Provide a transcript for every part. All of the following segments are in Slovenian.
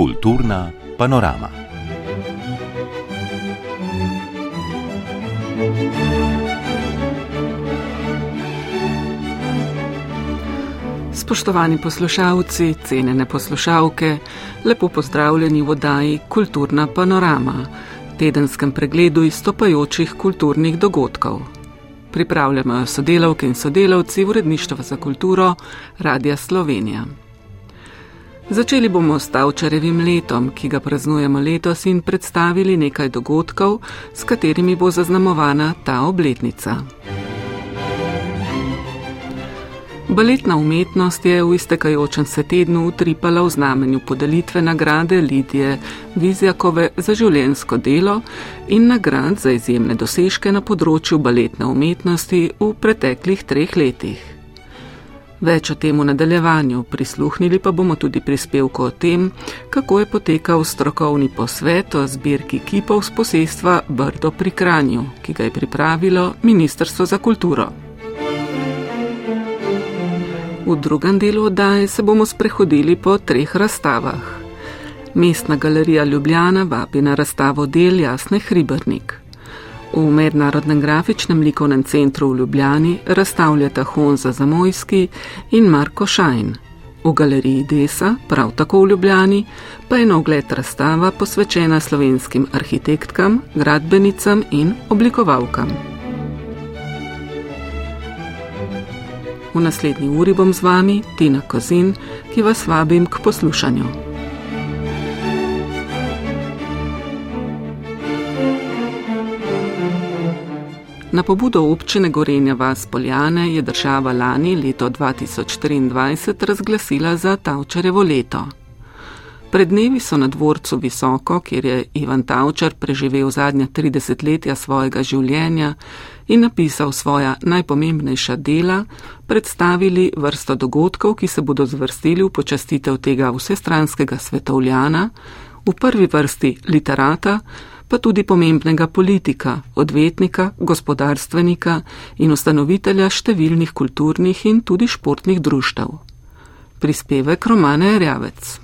Kulturna panorama. Spoštovani poslušalci, cenjene poslušalke, lepo pozdravljeni v oddaji Kulturna panorama, tedenskem pregledu izstopajočih kulturnih dogodkov. Pripravljamo sodelavke in sodelavci Uredništva za kulturo Radia Slovenija. Začeli bomo s Tavčarevim letom, ki ga praznujemo letos in predstavili nekaj dogodkov, s katerimi bo zaznamovana ta obletnica. Baletna umetnost je v iztekajočem se tednu utripala v znamenju podelitve nagrade Lidije Vizjakove za življensko delo in nagrad za izjemne dosežke na področju baletne umetnosti v preteklih treh letih. Več o tem v nadaljevanju, prisluhnili pa bomo tudi prispevko o tem, kako je potekal strokovni posvet o zbirki kipov z posestva Brdo pri Kranju, ki ga je pripravilo Ministrstvo za kulturo. V drugem delu oddaje se bomo sprehodili po treh razstavah. Mestna galerija Ljubljana vabi na razstavo del Jasne Hribrnik. V Mednarodnem grafičnem likovnem centru v Ljubljani razstavljata Honza Zamojski in Marko Šajn. V galeriji Desa, prav tako v Ljubljani, pa je na ogled razstava posvečena slovenskim arhitektkam, gradbenicam in oblikovalkam. V naslednji uri bom z vami Tina Kozin, ki vas vabim k poslušanju. Na pobudo občine Gorenja vas Poljane je država lani leto 2023 razglasila za Tavčarevo leto. Pred dnevi so na dvorcu Visoko, kjer je Ivan Tavčar preživel zadnja 30 letja svojega življenja in napisal svoja najpomembnejša dela, predstavili vrsto dogodkov, ki se bodo zvrstili v počastitev tega vsestranskega svetovljana, v prvi vrsti literata, pa tudi pomembnega politika, odvetnika, gospodarstvenika in ustanovitelja številnih kulturnih in tudi športnih društev. Prispevek Romane Rjavec.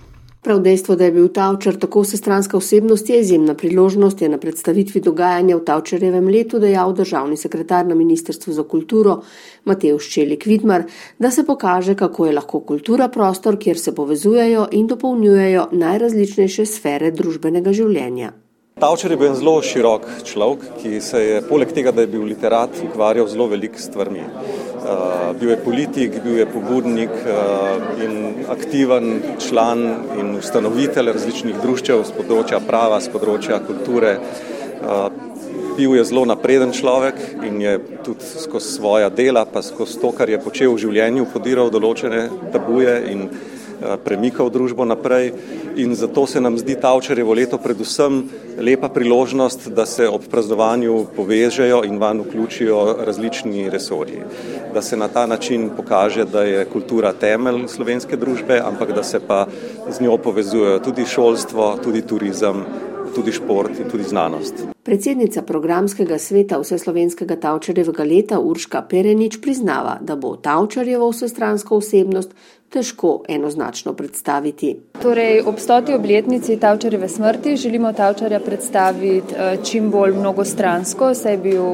Prav dejstvo, da je bil Tavčar tako vsestranska osebnost, je izjemna priložnost, je na predstavitvi dogajanja v Tavčarjevem letu dejal državni sekretar na Ministrstvu za kulturo Matej Ščelik Vidmar, da se pokaže, kako je lahko kultura prostor, kjer se povezujejo in dopolnjujejo najrazličnejše sfere družbenega življenja. Tavčer je bil zelo širok človek, ki se je poleg tega, da je bil literat, ukvarjal zelo veliko stvarmi. Uh, bil je politik, bil je pobudnik uh, in aktiven član in ustanovitelj različnih društev z področja prava, z področja kulture. Uh, bil je zelo napreden človek in je tudi skozi svoja dela, pa skozi to, kar je počel v življenju, podiral določene tabuje in Eh, premikal družbo naprej in zato se nam zdi Tavčarjevo leto predvsem lepa priložnost, da se ob praznovanju povežejo in van vključijo različni resorji. Da se na ta način pokaže, da je kultura temelj slovenske družbe, ampak da se pa z njo povezujejo tudi šolstvo, tudi turizem, tudi šport in tudi znanost. Predsednica programskega sveta Vseslovenskega Tavčarjevega leta Urška Perenič priznava, da bo Tavčarjevo vsestransko osebnost težko enoznačno predstaviti. Torej, ob stoti obletnici Tavčarjeve smrti želimo Tavčarja predstaviti eh, čim bolj mnogostransko, saj je bil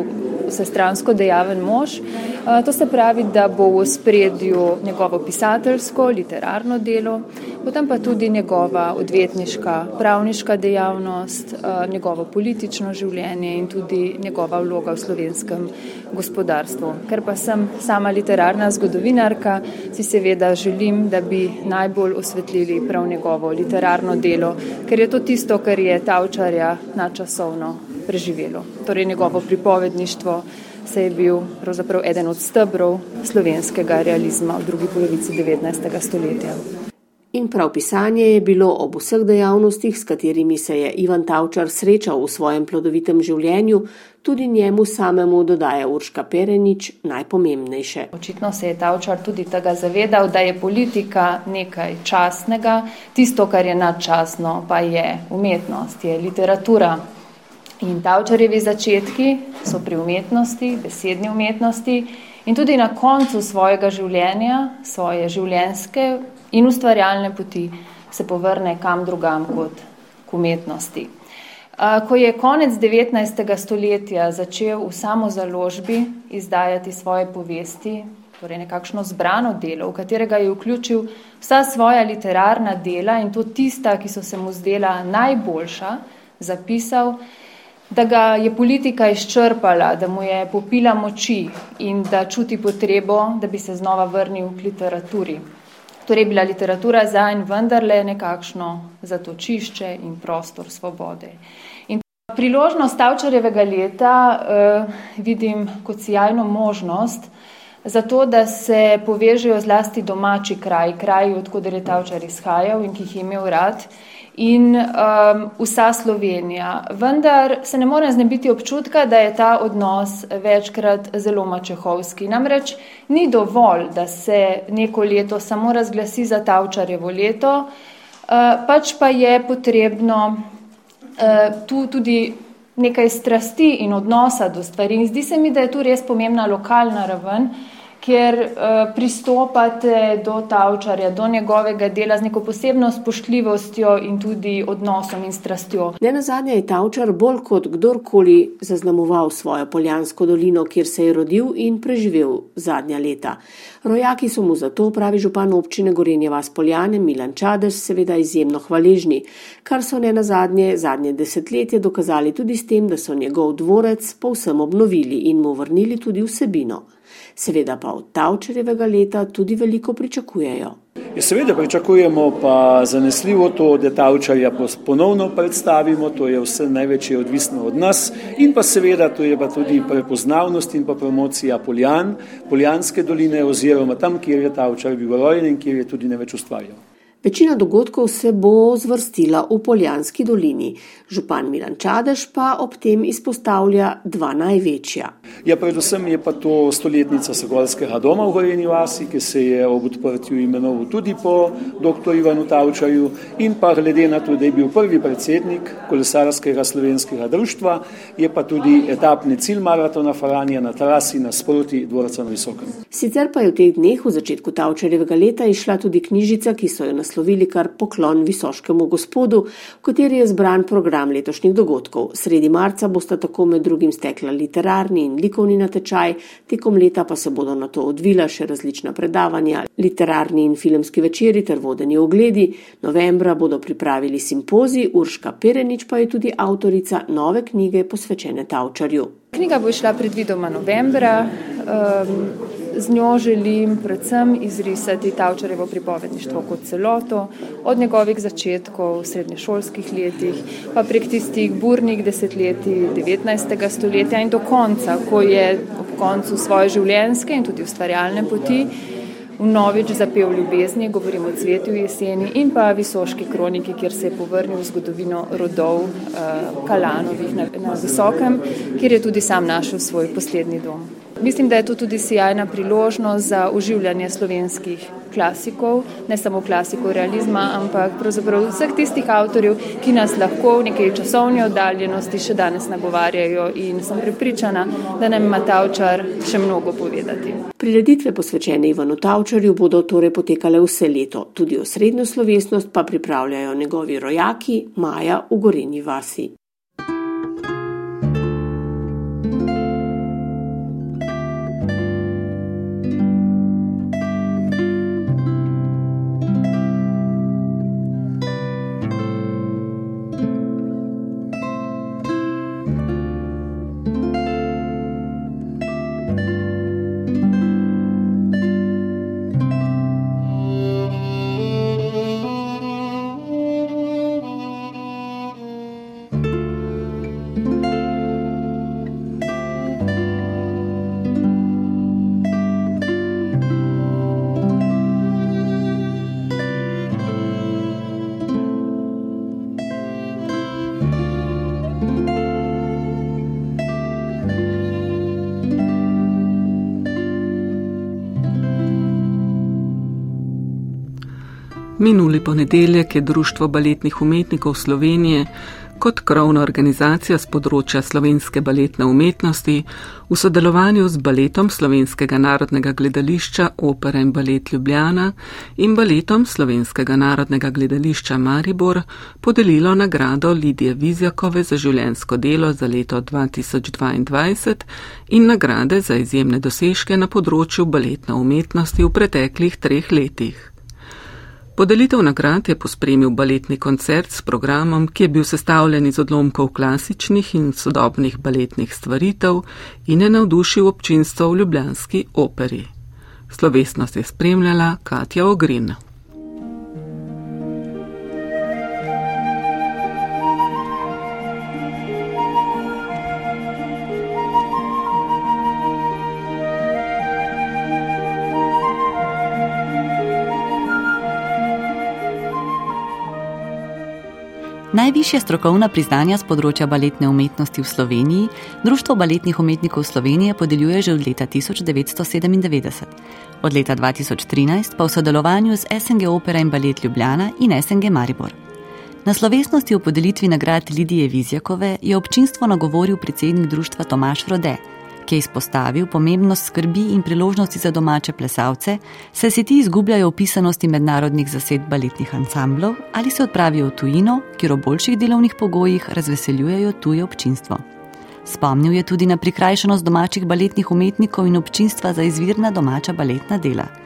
vsestransko dejaven mož. Eh, to se pravi, da bo v spredju njegovo pisateljsko, literarno delo, potem pa tudi njegova odvetniška, pravniška dejavnost, eh, njegovo politično življenje in tudi njegova vloga v slovenskem gospodarstvu. Ker pa sem sama literarna zgodovinarka, si seveda želim, da bi najbolj osvetlili prav njegovo literarno delo, ker je to tisto, kar je Tavčarja načasovno preživelo. Torej njegovo pripovedništvo se je bil pravzaprav eden od stebrov slovenskega realizma v drugi polovici 19. stoletja. In prav pisanje je bilo ob vseh dejavnostih, s katerimi se je Ivan Tavčar srečal v svojem plodovitem življenju, tudi njemu samemu dodaja Urška Perenič najpomembnejše. Očitno se je Tavčar tudi tega zavedal, da je politika nekaj časnega, tisto, kar je nadčasno, pa je umetnost, je literatura. In Tavčarjevi začetki so pri umetnosti, besedni umetnosti in tudi na koncu svojega življenja, svoje življenjske in ustvarjalne poti se povrne kam drugam kot k umetnosti. Ko je konec 19. stoletja začel v samozaložbi izdajati svoje povesti, torej nekakšno zbrano delo, v katerega je vključil vsa svoja literarna dela in to tista, ki so se mu zdela najboljša, zapisal, da ga je politika izčrpala, da mu je popila moči in da čuti potrebo, da bi se znova vrnil k literaturi. Torej bila literatura za in vendarle nekakšno zatočišče in prostor svobode. In priložnost Tavčarjevega leta eh, vidim kot sjajno možnost, zato da se povežejo zlasti domači kraj, kraj, odkuder je Tavčar izhajal in ki jih je imel rad, in um, vsa Slovenija. Vendar se ne morem znebiti občutka, da je ta odnos večkrat zelo mačehovski. Namreč ni dovolj, da se neko leto samo razglasi za Tavčarjevo leto, uh, pač pa je potrebno uh, tu tudi nekaj strasti in odnosa do stvari. In zdi se mi, da je tu res pomembna lokalna raven, uh, kjer uh, pristopate do Tavčarja, do njegovega dela z neko posebno spoštljivostjo in tudi odnosom in strastjo. Ne na zadnje je Tavčar bolj kot kdorkoli zaznamoval svojo poljansko dolino, kjer se je rodil in preživel zadnja leta. Rojaki so mu zato, pravi župan občine Gorenje vas Poljane Milan Čadež, seveda izjemno hvaležni, kar so ne na zadnje zadnje desetletje dokazali tudi s tem, da so njegov dvorec povsem obnovili in mu vrnili tudi vsebino seveda pa od Tavčarjevega leta tudi veliko pričakujejo. Ja, seveda pričakujemo pa zanesljivo to, da Tavčarja ponovno predstavimo, to je vse največje odvisno od nas in pa seveda to je pa tudi prepoznavnost in pa promocija Poljan, Poljanske doline oziroma tam, kjer je Tavčar bil rojen in kjer je tudi največ ustvarjal. Večina dogodkov se bo zvrstila v Poljanski dolini. Župan Milan Čadež pa ob tem izpostavlja dva največja. Ja, predvsem je pa to stoletnica Sogolskega doma v Goreni vasi, ki se je ob odprtju imenoval tudi po dr. Ivanu Tavčaju in pa glede na to, da je bil prvi predsednik kolesarskega slovenskega društva, je pa tudi etapni cilj maratona Faranja na trasi nasproti dvorca na Visokem. Sicer pa je v teh dneh v začetku Tavčarjevega leta išla tudi knjižica, ki so jo naslovili naslovili kar poklon visoškemu gospodu, v kateri je zbran program letošnjih dogodkov. Sredi marca bosta tako med drugim stekla literarni in likovni natečaj, tekom leta pa se bodo na to odvila še različna predavanja, literarni in filmski večeri ter vodeni ogledi. Novembra bodo pripravili simpozij, Urška Perenič pa je tudi avtorica nove knjige posvečene Tavčarju. Knjiga bo šla predvidoma novembra. Um, z njo želim predvsem izrisati Tavčarevo pripovedništvo kot celoto, od njegovih začetkov v srednješolskih letih, pa prek tistih burnih desetletij 19. stoletja in do konca, ko je ob koncu svoje življenjske in tudi ustvarjalne poti vnovič zapel ljubezni, govorimo o cveti v jeseni in pa visoški kroniki, kjer se je povrnil v zgodovino rodov uh, Kalanovih na, na Visokem, kjer je tudi sam našel svoj poslednji dom. Mislim, da je to tudi sjajna priložnost za uživljanje slovenskih klasikov, ne samo klasikov realizma, ampak pravzaprav vseh tistih avtorjev, ki nas lahko v nekej časovni oddaljenosti še danes nagovarjajo in sem prepričana, da nam ima Tavčar še mnogo povedati. Prireditve posvečene Ivanu Tavčarju bodo torej potekale vse leto, tudi osrednjo slovesnost pa pripravljajo njegovi rojaki Maja v Gorenji vasi. Minuli ponedeljek je Društvo baletnih umetnikov Slovenije kot krovna organizacija z področja slovenske baletne umetnosti v sodelovanju z baletom Slovenskega narodnega gledališča Opera in balet Ljubljana in baletom Slovenskega narodnega gledališča Maribor podelilo nagrado Lidije Vizjakove za življensko delo za leto 2022 in nagrade za izjemne dosežke na področju baletne umetnosti v preteklih treh letih. Podelitev nagrad je pospremil baletni koncert s programom, ki je bil sestavljen iz odlomkov klasičnih in sodobnih baletnih stvaritev in je navdušil občinstvo v Ljubljanski operi. Slovesnost je spremljala Katja Ogrin. Najvišje strokovna priznanja z področja baletne umetnosti v Sloveniji. Društvo baletnih umetnikov Slovenije podeljuje že od leta 1997, od leta 2013 pa v sodelovanju z SNG Opera in Balet Ljubljana in SNG Maribor. Na slovesnosti o podelitvi nagrad Lidije Vizjakove je občinstvo nagovoril predsednik društva Tomaš Rode ki je izpostavil pomembnost skrbi in priložnosti za domače plesalce, saj se ti izgubljajo v pisanosti mednarodnih zased baletnih ansamblov ali se odpravijo v tujino, kjer v boljših delovnih pogojih razveseljujejo tuje občinstvo. Spomnil je tudi na prikrajšanost domačih baletnih umetnikov in občinstva za izvirna domača baletna dela.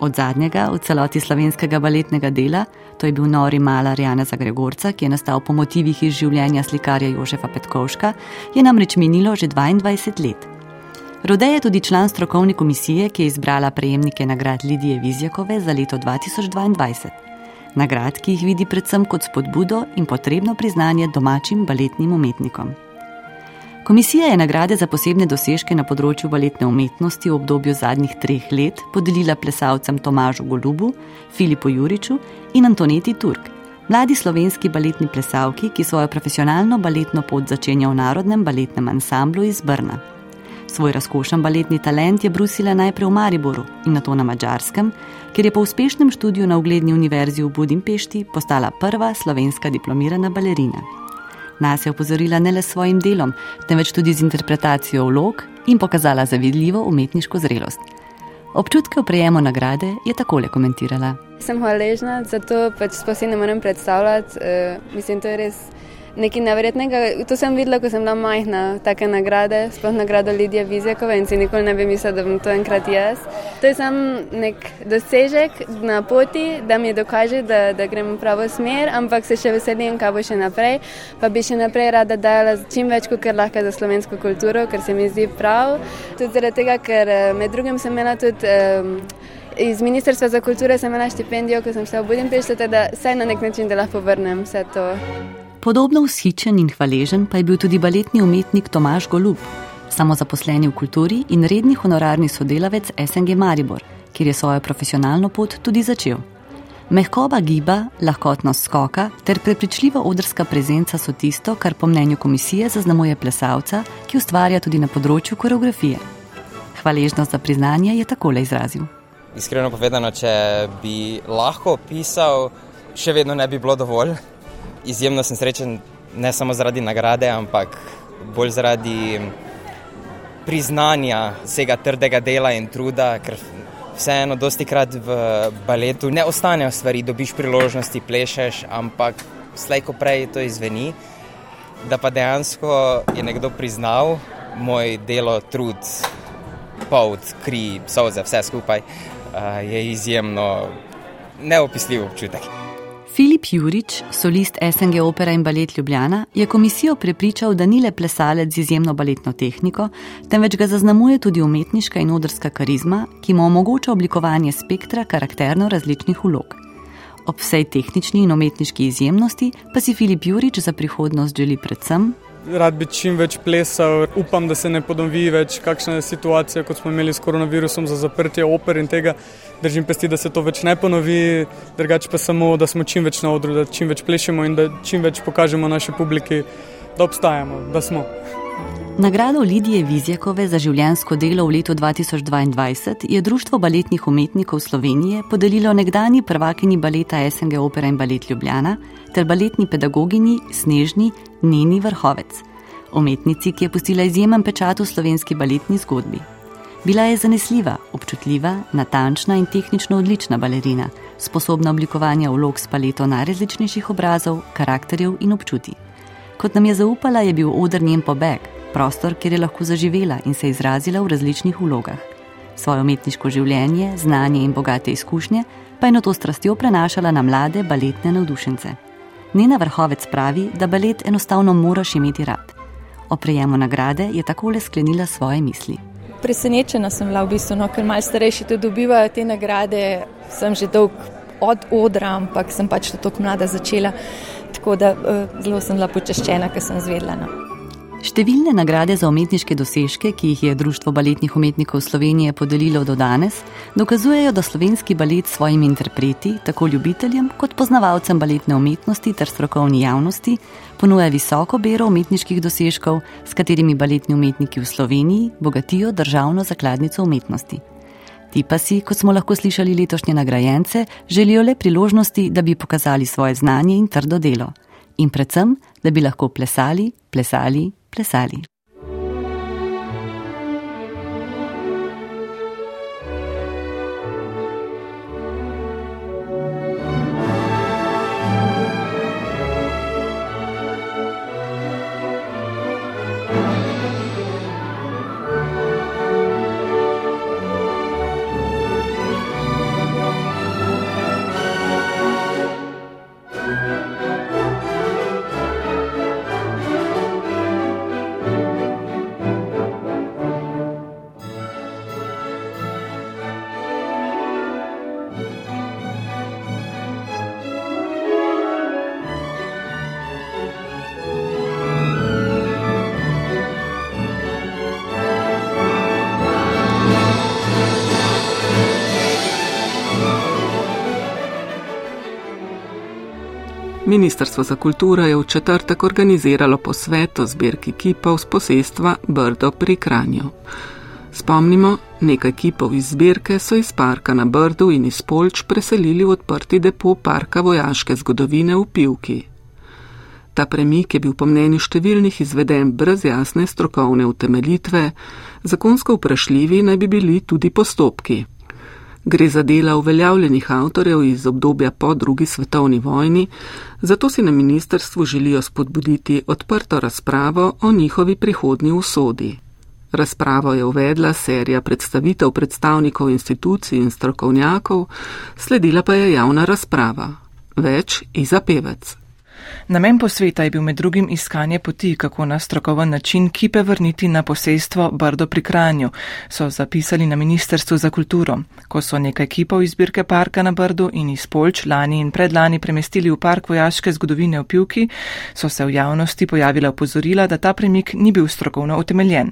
Od zadnjega v celoti slovenskega baletnega dela, to je bil nori mala Rjana Zagregorca, ki je nastal po motivih iz življenja slikarja Jožefa Petkovška, je namreč minilo že 22 let. Rode je tudi član strokovne komisije, ki je izbrala prejemnike nagrad Lidije Vizjakove za leto 2022. Nagrad, ki jih vidi predvsem kot spodbudo in potrebno priznanje domačim baletnim umetnikom. Komisija je nagrade za posebne dosežke na področju baletne umetnosti v obdobju zadnjih treh let podelila plesalcem Tomažu Golubu, Filipu Juriču in Antoneti Turk, mladi slovenski baletni plesalki, ki svojo profesionalno baletno pot začenja v Narodnem baletnem ansamblu iz Brna. Svoj razkošen baletni talent je brusila najprej v Mariboru in nato na Mačarskem, kjer je po uspešnem študiju na ugledni univerzi v Budimpešti postala prva slovenska diplomirana balerina. Nas je opozorila ne le s svojim delom, temveč tudi z interpretacijo vlog in pokazala zavidljivo umetniško zrelost. Občutke v prejemu nagrade je takole komentirala. Sem hvaležna za to, pač sploh ne morem predstavljati. Uh, mislim, to je res nekaj nevrjetnega. To sem videla, ko sem bila majhna, take nagrade, sploh nagrado Lidija Vizjakova in si nikoli ne bi mislila, da bom to enkrat jaz. To je samo nek dosežek na poti, da mi dokaže, da, da grem v pravo smer, ampak se še veselim, kaj bo še naprej. Pa bi še naprej rada dala čim več, kot lahko za slovensko kulturo, ker se mi zdi prav. Tudi zaradi tega, ker eh, med drugim sem imela tudi. Um, Iz Ministrstva za kulturo sem imela štipendijo, ko sem šla v Budimpešti, da vsaj na nek način lahko vrnem vse to. Podobno vzhičen in hvaležen pa je bil tudi baletni umetnik Tomaš Golub, samozaposleni v kulturi in redni honorarni sodelavec SNG Maribor, kjer je svojo profesionalno pot tudi začel. Mehkoba giba, lahkotnost skoka ter prepričljiva odrska prezenca so tisto, kar po mnenju komisije zaznamuje plesalca, ki ustvarja tudi na področju koreografije. Hvaležnost za priznanje je takole izrazil. Iskreno povedano, če bi lahko pisal, še vedno ne bi bilo dovolj izjemno sem srečen, ne samo zaradi nagrade, ampak bolj zaradi priznanja vsega trdega dela in truda, ker vseeno, dosti krat v baletu ne ostanejo stvari, dobiš priložnosti, plešeš, ampak slejko prej to izveni. Da pa dejansko je nekdo priznal moj delo, trud, pot, kri, soze, vse skupaj, je izjemno neopisljiv občutek. Filip Jurič, solist SNG Opera in Balet Ljubljana, je komisijo prepričal, da ni le plesalec z izjemno baletno tehniko, temveč ga zaznamuje tudi umetniška in odrska karizma, ki mu omogoča oblikovanje spektra karakterno različnih vlog. Ob vsej tehnični in umetniški izjemnosti pa si Filip Jurič za prihodnost želi predvsem rad bi čim več plesal. Upam, da se ne ponovi več kakšna situacija, kot smo imeli s koronavirusom za zaprtje oper in tega. Držim pesti, da se to več ne ponovi, drugače pa samo, da smo čim več na odru, da čim več plešemo in da čim več pokažemo naši publiki, da obstajamo, da smo. Nagrado Lidije Vizjakove za življensko delo v letu 2022 je Društvo baletnih umetnikov Slovenije podelilo nekdani prvakini baleta SNG Opera in Balet Ljubljana ter baletni pedagogini Snežni Neni Vrhovec, umetnici, ki je pustila izjemen pečat v slovenski baletni zgodbi. Bila je zanesljiva, občutljiva, natančna in tehnično odlična balerina, sposobna oblikovanja vlog s paleto najrazličnejših obrazov, karakterjev in občutij. Kot nam je zaupala, je bil odr njen pobeg, prostor, kjer je lahko zaživela in se izrazila v različnih vlogah. Svoje umetniško življenje, znanje in bogate izkušnje pa je na to strastjo prenašala na mlade baletne navdušence. Nena vrhovec pravi, da balet enostavno moraš imeti rad. O prejemu nagrade je takole sklenila svoje misli presenečena sem bila, v bistvu, no, ker malo starejši tudi dobivajo te nagrade. Sem že dolg od odra, ampak sem pač tako mlada začela. Tako da uh, zelo sem bila počaščena, ker sem zvedla. No. Številne nagrade za umetniške dosežke, ki jih je Društvo baletnih umetnikov Slovenije podelilo do danes, dokazujejo, da slovenski balet s svojimi interpreti, tako ljubiteljem kot poznavalcem baletne umetnosti ter strokovni javnosti, ponuja visoko bero umetniških dosežkov, s katerimi baletni umetniki v Sloveniji bogatijo državno zakladnico umetnosti. Ti pa si, kot smo lahko slišali letošnje nagrajence, želijo le priložnosti, da bi pokazali svoje znanje in trdo delo. In predvsem, da bi lahko plesali, plesali, plesali. Ministrstvo za kulturo je v četrtek organiziralo posvet o zbirki kipov z posestva Brdo pri Kranju. Spomnimo, nekaj kipov iz zbirke so iz parka na Brdu in iz Polč preselili v odprti depo parka vojaške zgodovine v Pivki. Ta premik je bil po mnenju številnih izveden brez jasne strokovne utemeljitve, zakonsko vprašljivi naj bi bili tudi postopki. Gre za dela uveljavljenih avtorjev iz obdobja po drugi svetovni vojni, zato si na ministrstvu želijo spodbuditi odprto razpravo o njihovi prihodnji usodi. Razpravo je uvedla serija predstavitev predstavnikov institucij in strokovnjakov, sledila pa je javna razprava. Več Iza Pevec. Namen posveta je bil med drugim iskanje poti, kako na strokoven način kipe vrniti na posestvo Brdo pri Kranju, so zapisali na Ministrstvu za kulturo. Ko so nekaj kipov iz zbirke parka na Brdu in iz Polč lani in predlani premestili v park vojaške zgodovine v Pivki, so se v javnosti pojavila opozorila, da ta premik ni bil strokovno utemeljen.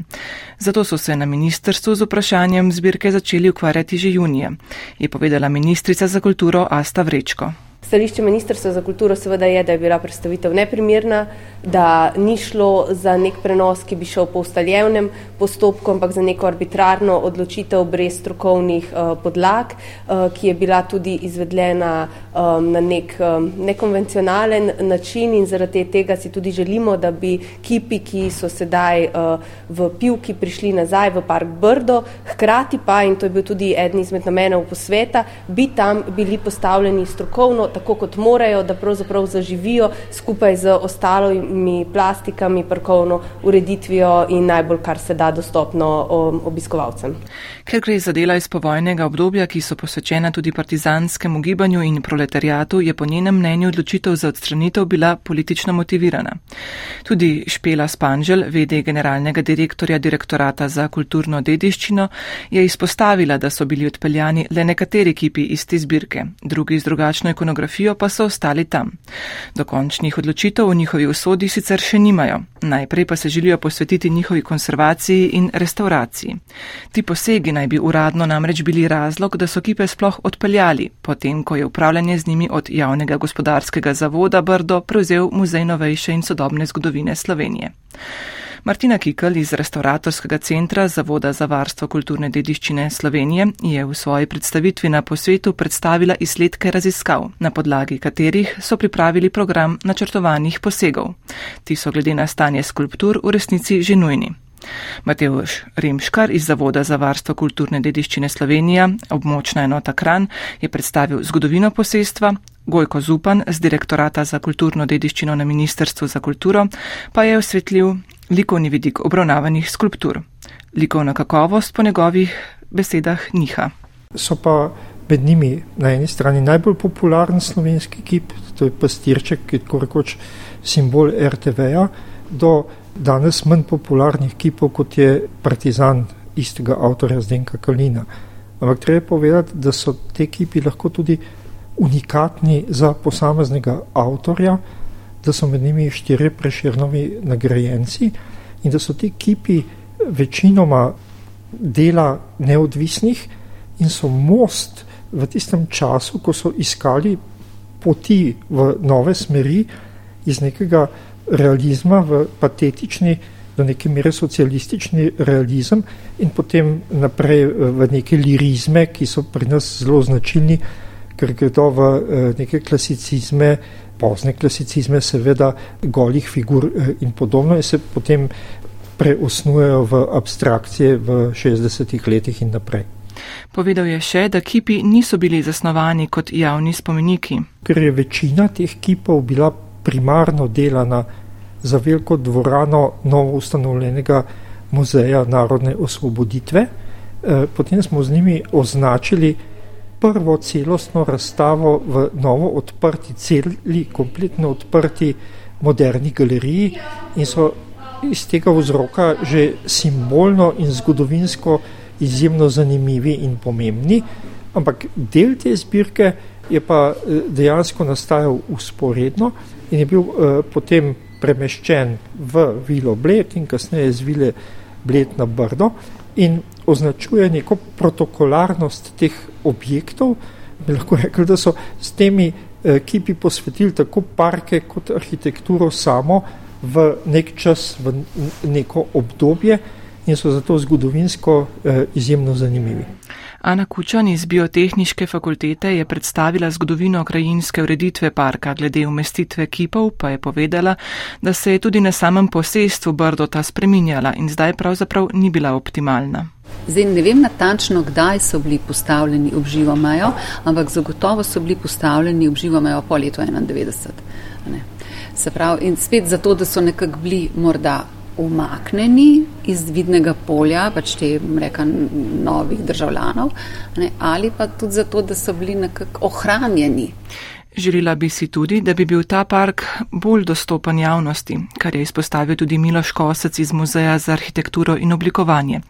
Zato so se na ministrstvu z vprašanjem zbirke začeli ukvarjati že junije, je povedala ministrica za kulturo Asta Vrečko. Stališče Ministrstva za kulturo seveda je, da je bila predstavitev neprimerna, da ni šlo za nek prenos, ki bi šel po ustaljevnem postopku, ampak za neko arbitrarno odločitev brez strokovnih uh, podlag, uh, ki je bila tudi izvedljena um, na nek um, nekonvencionalen način in zaradi tega si tudi želimo, da bi kipi, ki so sedaj uh, v pivki prišli nazaj v park Brdo, hkrati pa, in to je bil tudi eden izmed namenov posveta, bi tam bili postavljeni strokovno, tako kot morajo, da pravzaprav zaživijo skupaj z ostalimi plastikami, parkovno ureditvijo in najbolj, kar se da dostopno um, obiskovalcem. Ker gre za dela iz povojnega obdobja, ki so posvečena tudi partizanskemu gibanju in proletarijatu, je po njenem mnenju odločitev za odstranitev bila politično motivirana. Tudi Špela Spanžel, vede generalnega direktorja direktorata za kulturno dediščino, je izpostavila, da so bili odpeljani le nekateri kipi iz te zbirke, drugi z drugačno ikonografijo pa so ostali tam. Dokončnih odločitev o njihovi usodi sicer še nimajo, najprej pa se želijo posvetiti njihovi konservaciji in restauraciji. Ti posegi naj bi uradno namreč bili razlog, da so kipe sploh odpeljali, potem ko je upravljanje z njimi od javnega gospodarskega zavoda Brdo prevzel Muzej novejše in sodobne zgodovine Slovenije. Martina Kikl iz restauratorskega centra Zavoda za varstvo kulturne dediščine Slovenije je v svoji predstavitvi na posvetu predstavila izsledke raziskav, na podlagi katerih so pripravili program načrtovanih posegov. Ti so glede na stanje skulptur v resnici že nujni. Mateuš Rimškar iz Zavoda za varstvo kulturne dediščine Slovenija, območna enota Kran, je predstavil zgodovino posestva, Gojko Zupan z direktorata za kulturno dediščino na Ministrstvu za kulturo pa je osvetljiv likovni vidik obravnavanih skulptur. Likovna kakovost po njegovih besedah niha. So pa med njimi na eni strani najbolj popularen slovenski kip, to je pastirček, ki je rekoč simbol RTV-ja, do danes manj popularnih kipov, kot je Partizan istega avtorja Zdenka Kalina. Ampak treba je povedati, da so te kipi lahko tudi unikatni za posameznega avtorja, da so med njimi štiri preširnovi nagrajenci in da so ti kipi večinoma dela neodvisnih in so most v tistem času, ko so iskali poti v nove smeri iz nekega realizma v patetični, do neke mere socialistični realizem in potem naprej v neke lirizme, ki so pri nas zelo značilni, ker gredo v eh, neke klasicizme, pozne klasicizme, seveda golih figur eh, in podobno in se potem preosnujejo v abstrakcije v 60-ih letih in naprej. Povedal je še, da kipi niso bili zasnovani kot javni spomeniki. Ker je večina teh kipov bila primarno delana za veliko dvorano novo ustanovljenega muzeja narodne osvoboditve, eh, potem smo z njimi označili prvo celostno razstavo v novo odprti celi, kompletno odprti moderni galeriji in so iz tega vzroka že simbolno in zgodovinsko izjemno zanimivi in pomembni, ampak del te zbirke je pa eh, dejansko nastajal usporedno in je bil uh, potem premeščen v Vilo Bled in kasneje z Vile Bled na Brdo in označuje neko protokolarnost teh objektov. Bi lahko rekli, da so s temi eh, kipi posvetili tako parke kot arhitekturo samo v nek čas, v neko obdobje in so zato zgodovinsko eh, izjemno zanimivi. Ana Kučan iz Biotehniške fakultete je predstavila zgodovino krajinske ureditve parka, glede umestitve kipov pa je povedala, da se je tudi na samem posestvu Brdo ta spreminjala in zdaj pravzaprav ni bila optimalna. Zdaj ne vem natančno, kdaj so bili postavljeni ob živo mejo, ampak zagotovo so bili postavljeni ob živo mejo po letu 91. Ne. Se pravi, in spet zato, da so nekako bili morda umaknjeni iz vidnega polja, pač te reka novih državljanov, ne, ali pa tudi zato, da so bili nekako ohranjeni. Želela bi si tudi, da bi bil ta park bolj dostopen javnosti, kar je izpostavil tudi Miloš Kosec iz Muzeja za arhitekturo in oblikovanje.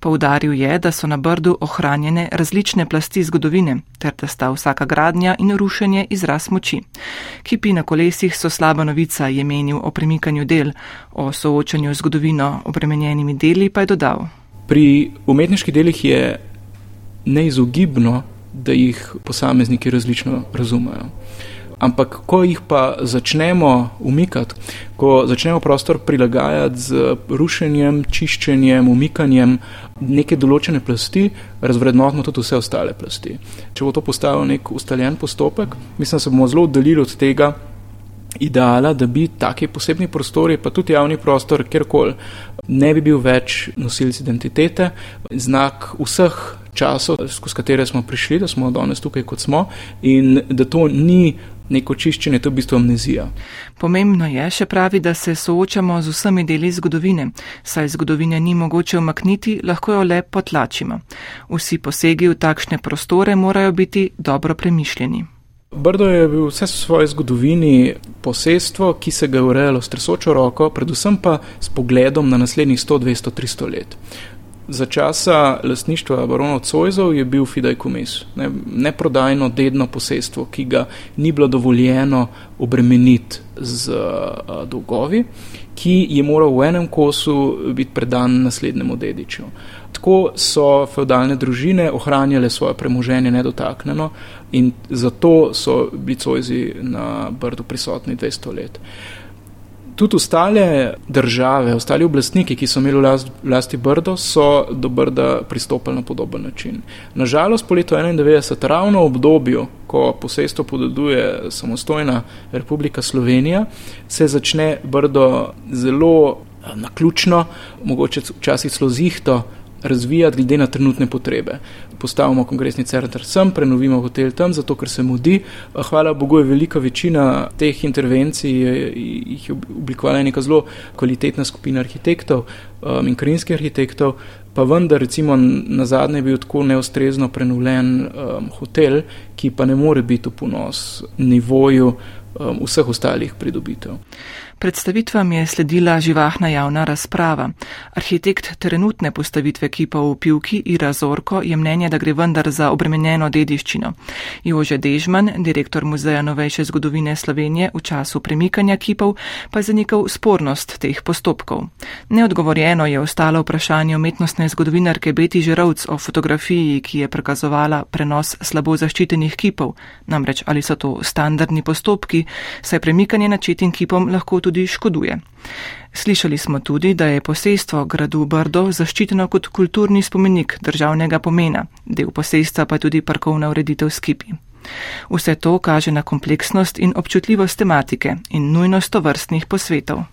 Poudaril je, da so na Brdu ohranjene različne plasti zgodovine, ter da sta vsaka gradnja in rušenje izraz moči. Kipi na kolesih so slaba novica, je menil o premikanju del, o soočanju z zgodovino obremenjenimi deli pa je dodal. Pri umetniških delih je neizogibno, da jih posamezniki različno razumejo. Ampak, ko jih pa začnemo umikati, ko začnemo prostor prilagajati z rušenjem, čiščenjem, umikanjem neke določene plasti, razvrednotimo tudi vse ostale plasti. Če bo to postal nek ustaljen postopek, mislim, da se bomo zelo oddaljili od tega ideala, da bi taki posebni prostori, pa tudi javni prostor, kjerkoli, ne bi bil več nosilc identitete, znak vseh časov, skozi katere smo prišli, da smo danes tukaj, kot smo, in da to ni neko čiščenje, to je v bistvu amnezija. Pomembno je še pravi, da se soočamo z vsemi deli zgodovine, saj zgodovine ni mogoče omakniti, lahko jo le potlačimo. Vsi posegi v takšne prostore morajo biti dobro premišljeni. Brdo je bil vse v svoji zgodovini posestvo, ki se ga je urejalo s tresočo roko, predvsem pa s pogledom na naslednjih 100, 200, 300 let. Za časa lasništva baronov Cojzov je bil Fidej Kumis, ne, neprodajno dedno posestvo, ki ga ni bilo dovoljeno obremeniti z uh, dolgovi, ki je moral v enem kosu biti predan naslednjemu dediču. Tako so feudalne družine ohranjale svoje premoženje nedotaknjeno in zato so bili Cojzi na Brdu prisotni 200 let. Tudi ostale države, ostali oblastniki, ki so imeli vlasti Brdo, so do Brda pristopili na podoben način. Nažalost, po letu 1991, ravno v obdobju, ko posestvo podeduje samostojna Republika Slovenija, se začne Brdo zelo eh, naključno, mogoče včasih zelo zihto razvijati glede na trenutne potrebe. Postavimo kongresni center sem, prenovimo hotel tam, zato ker se mudi. Hvala Bogu je velika večina teh intervencij, jih je oblikovala neka zelo kvalitetna skupina arhitektov um, in krinskih arhitektov, pa vendar recimo na zadnje je bil tako neustrezno prenovljen um, hotel, ki pa ne more biti v ponos nivoju um, vseh ostalih pridobitev. Predstavitvam je sledila živahna javna razprava. Arhitekt trenutne postavitve kipa v Pivki Ira Zorko je mnenje, da gre vendar za obremenjeno dediščino. Jože Dežman, direktor Muzeja novejše zgodovine Slovenije v času premikanja kipov, pa je zanikal spornost teh postopkov. Neodgovorjeno je ostalo vprašanje umetnostne zgodovinarke Beti Žerovc o fotografiji, ki je prikazovala prenos slabo zaščitenih kipov, namreč ali so to standardni postopki, saj premikanje načetim kipom lahko tudi škoduje. Slišali smo tudi, da je posestvo gradu Brdo zaščiteno kot kulturni spomenik državnega pomena, del posestva pa tudi parkovna ureditev skipi. Vse to kaže na kompleksnost in občutljivost tematike in nujnost tovrstnih posvetov.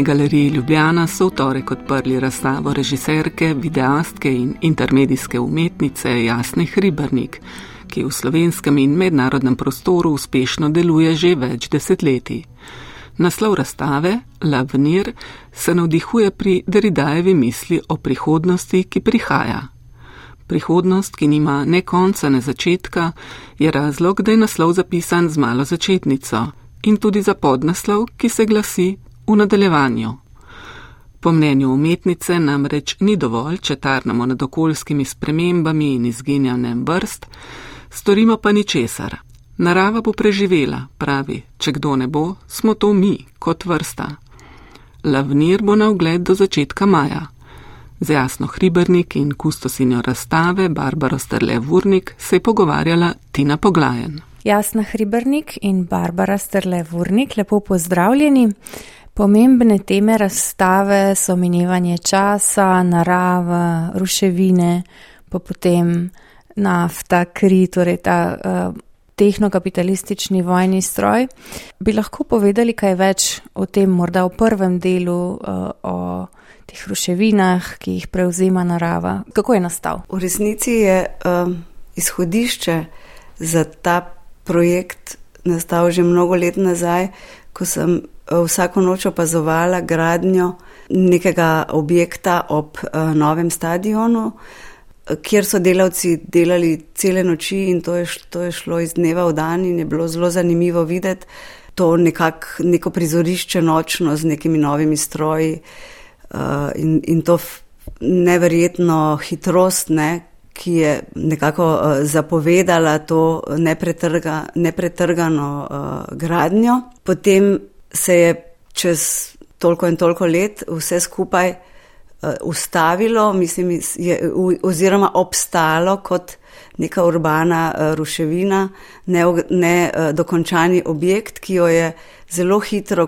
Mestni galeriji Ljubljana so v torek odprli razstavo režiserke, videastke in intermedijske umetnice Jasne Hribernik, ki v slovenskem in mednarodnem prostoru uspešno deluje že več desetletij. Naslov razstave, Lavnir, se navdihuje pri Deridajevi misli o prihodnosti, ki prihaja. Prihodnost, ki nima ne konca, ne začetka, je razlog, da je naslov zapisan z malo začetnico in tudi za podnaslov, ki se glasi v nadaljevanju. Po mnenju umetnice namreč ni dovolj, če tarnamo nad okoljskimi spremembami in izginjanjem vrst, storimo pa ničesar. Narava bo preživela, pravi, če kdo ne bo, smo to mi, kot vrsta. Lavnir bo na ogled do začetka maja. Z jasno hribernik in kustosinjo razstave Barbara Strle-Vurnik se je pogovarjala Tina Poglajen. Jasna hribernik in Barbara Strle-Vurnik, lepo pozdravljeni. Pomembne teme razstave so minevanje časa, narava, ruševine, pa potem nafta, kri, torej ta uh, tehnokapitalistični vojni stroj. Bi lahko povedali kaj več o tem, morda v prvem delu, uh, o teh ruševinah, ki jih prevzema narava? Kako je nastal? V resnici je um, izhodišče za ta projekt nastal že mnogo let nazaj, ko sem vsako noč opazovala gradnjo nekega objekta ob uh, novem stadionu, kjer so delavci delali cele noči in to je, to je šlo iz dneva v dan in je bilo zelo zanimivo videti to nekak, neko prizorišče nočno z nekimi novimi stroji uh, in, in to neverjetno hitrost, ne, ki je nekako zapovedala to nepretrga, nepretrgano uh, gradnjo. Potem se je čez toliko in toliko let vse skupaj uh, ustavilo, mislim, je, oziroma obstalo kot neka urbana uh, ruševina, ne, ne uh, dokončani objekt, ki jo je zelo hitro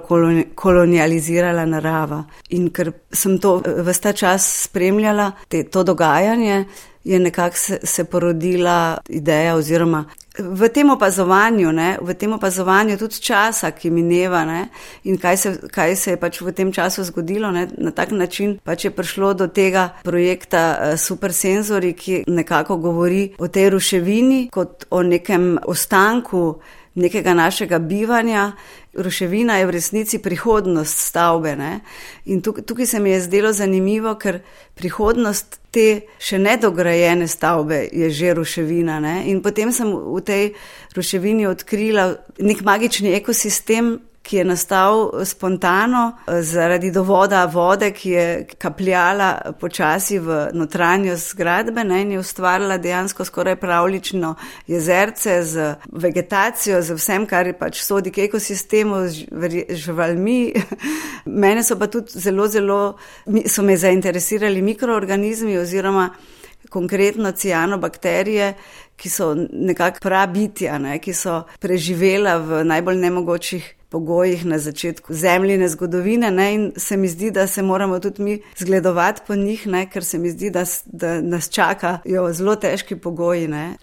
kolonializirala narava. In ker sem to vsta čas spremljala, te, to dogajanje, je nekako se, se porodila ideja oziroma v tem opazovanju, ne, v tem opazovanju tudi časa, ki mineva ne, in kaj se, kaj se je pač v tem času zgodilo, ne, na tak način pač je prišlo do tega projekta uh, Super Senzori, ki nekako govori o tej ruševini kot o nekem ostanku nekega našega bivanja. Ruševina je v resnici prihodnost stavbe. Ne? In tukaj, tukaj se mi je zdelo zanimivo, ker prihodnost te še nedograjene stavbe je že ruševina. Ne? In potem sem v tej ruševini odkrila nek magični ekosistem, ki je nastal spontano eh, zaradi dovoda vode, ki je kapljala počasi v notranjost zgradbe ne, in je ustvarila dejansko skoraj pravlično jezerce z vegetacijo, z vsem, kar je pač sodi k ekosistemu, živalmi. Mene so pa tudi zelo, zelo, so me zainteresirali mikroorganizmi oziroma konkretno cianobakterije, ki so nekako prabitja, ne, ki so preživela v najbolj nemogočih pogojih na začetku zemljine zgodovine ne, in se mi zdi, da se moramo tudi mi zgledovati po njih, ne, ker se mi zdi, da, da nas čakajo zelo težki pogoji. Ne.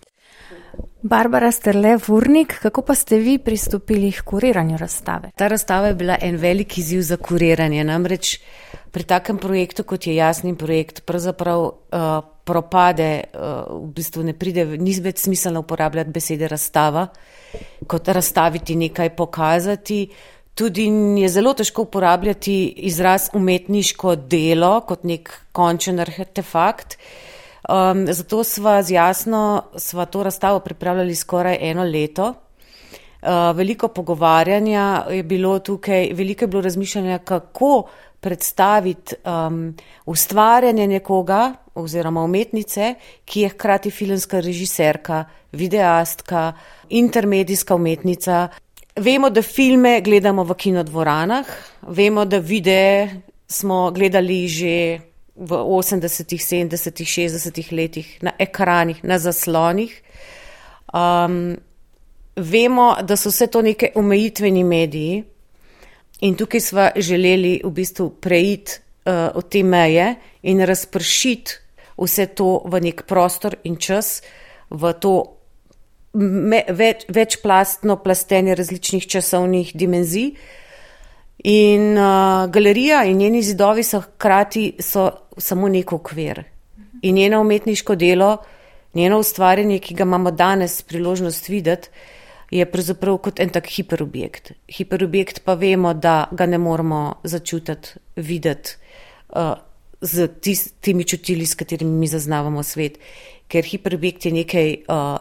Barbara Sterle Vurnik, kako pa ste vi pristopili k kuriranju razstave? Ta razstava je bila en velik izziv za kuriranje, namreč pri takem projektu, kot je jasni projekt, pravzaprav uh, propade, uh, v bistvu ne pride, ni več smiselno uporabljati besede razstava, kot razstaviti nekaj, pokazati. Tudi je zelo težko uporabljati izraz umetniško delo kot nek končen artefakt. Um, zato sva z jasno, sva to razstavo pripravljali skoraj eno leto. Uh, veliko pogovarjanja je bilo tukaj, veliko je bilo razmišljanja, kako predstaviti um, ustvarjanje nekoga oziroma umetnice, ki je hkrati filmska režiserka, videastka, intermedijska umetnica. Vemo, da filme gledamo v kinodvoranah, vemo, da videe smo gledali že v 80-ih, 70-ih, 60-ih letih na ekranih, na zaslonih. Um, vemo, da so vse to neke omejitveni mediji, In tukaj smo želeli v bistvu preiti uh, od te meje in razpršiti vse to v nek prostor in čas, v to me, več, večplastno plastenje različnih časovnih dimenzij. In uh, galerija in njeni zidovi so hkrati so samo nek okvir. In njeno umetniško delo, njeno ustvarjanje, ki ga imamo danes priložnost videti, je pravzaprav kot en tak hiperobjekt. Hiperobjekt pa vemo, da ga ne moramo začutiti, videti uh, z tistimi čutili, s katerimi mi zaznavamo svet. Ker hiperobjekt je nekaj uh,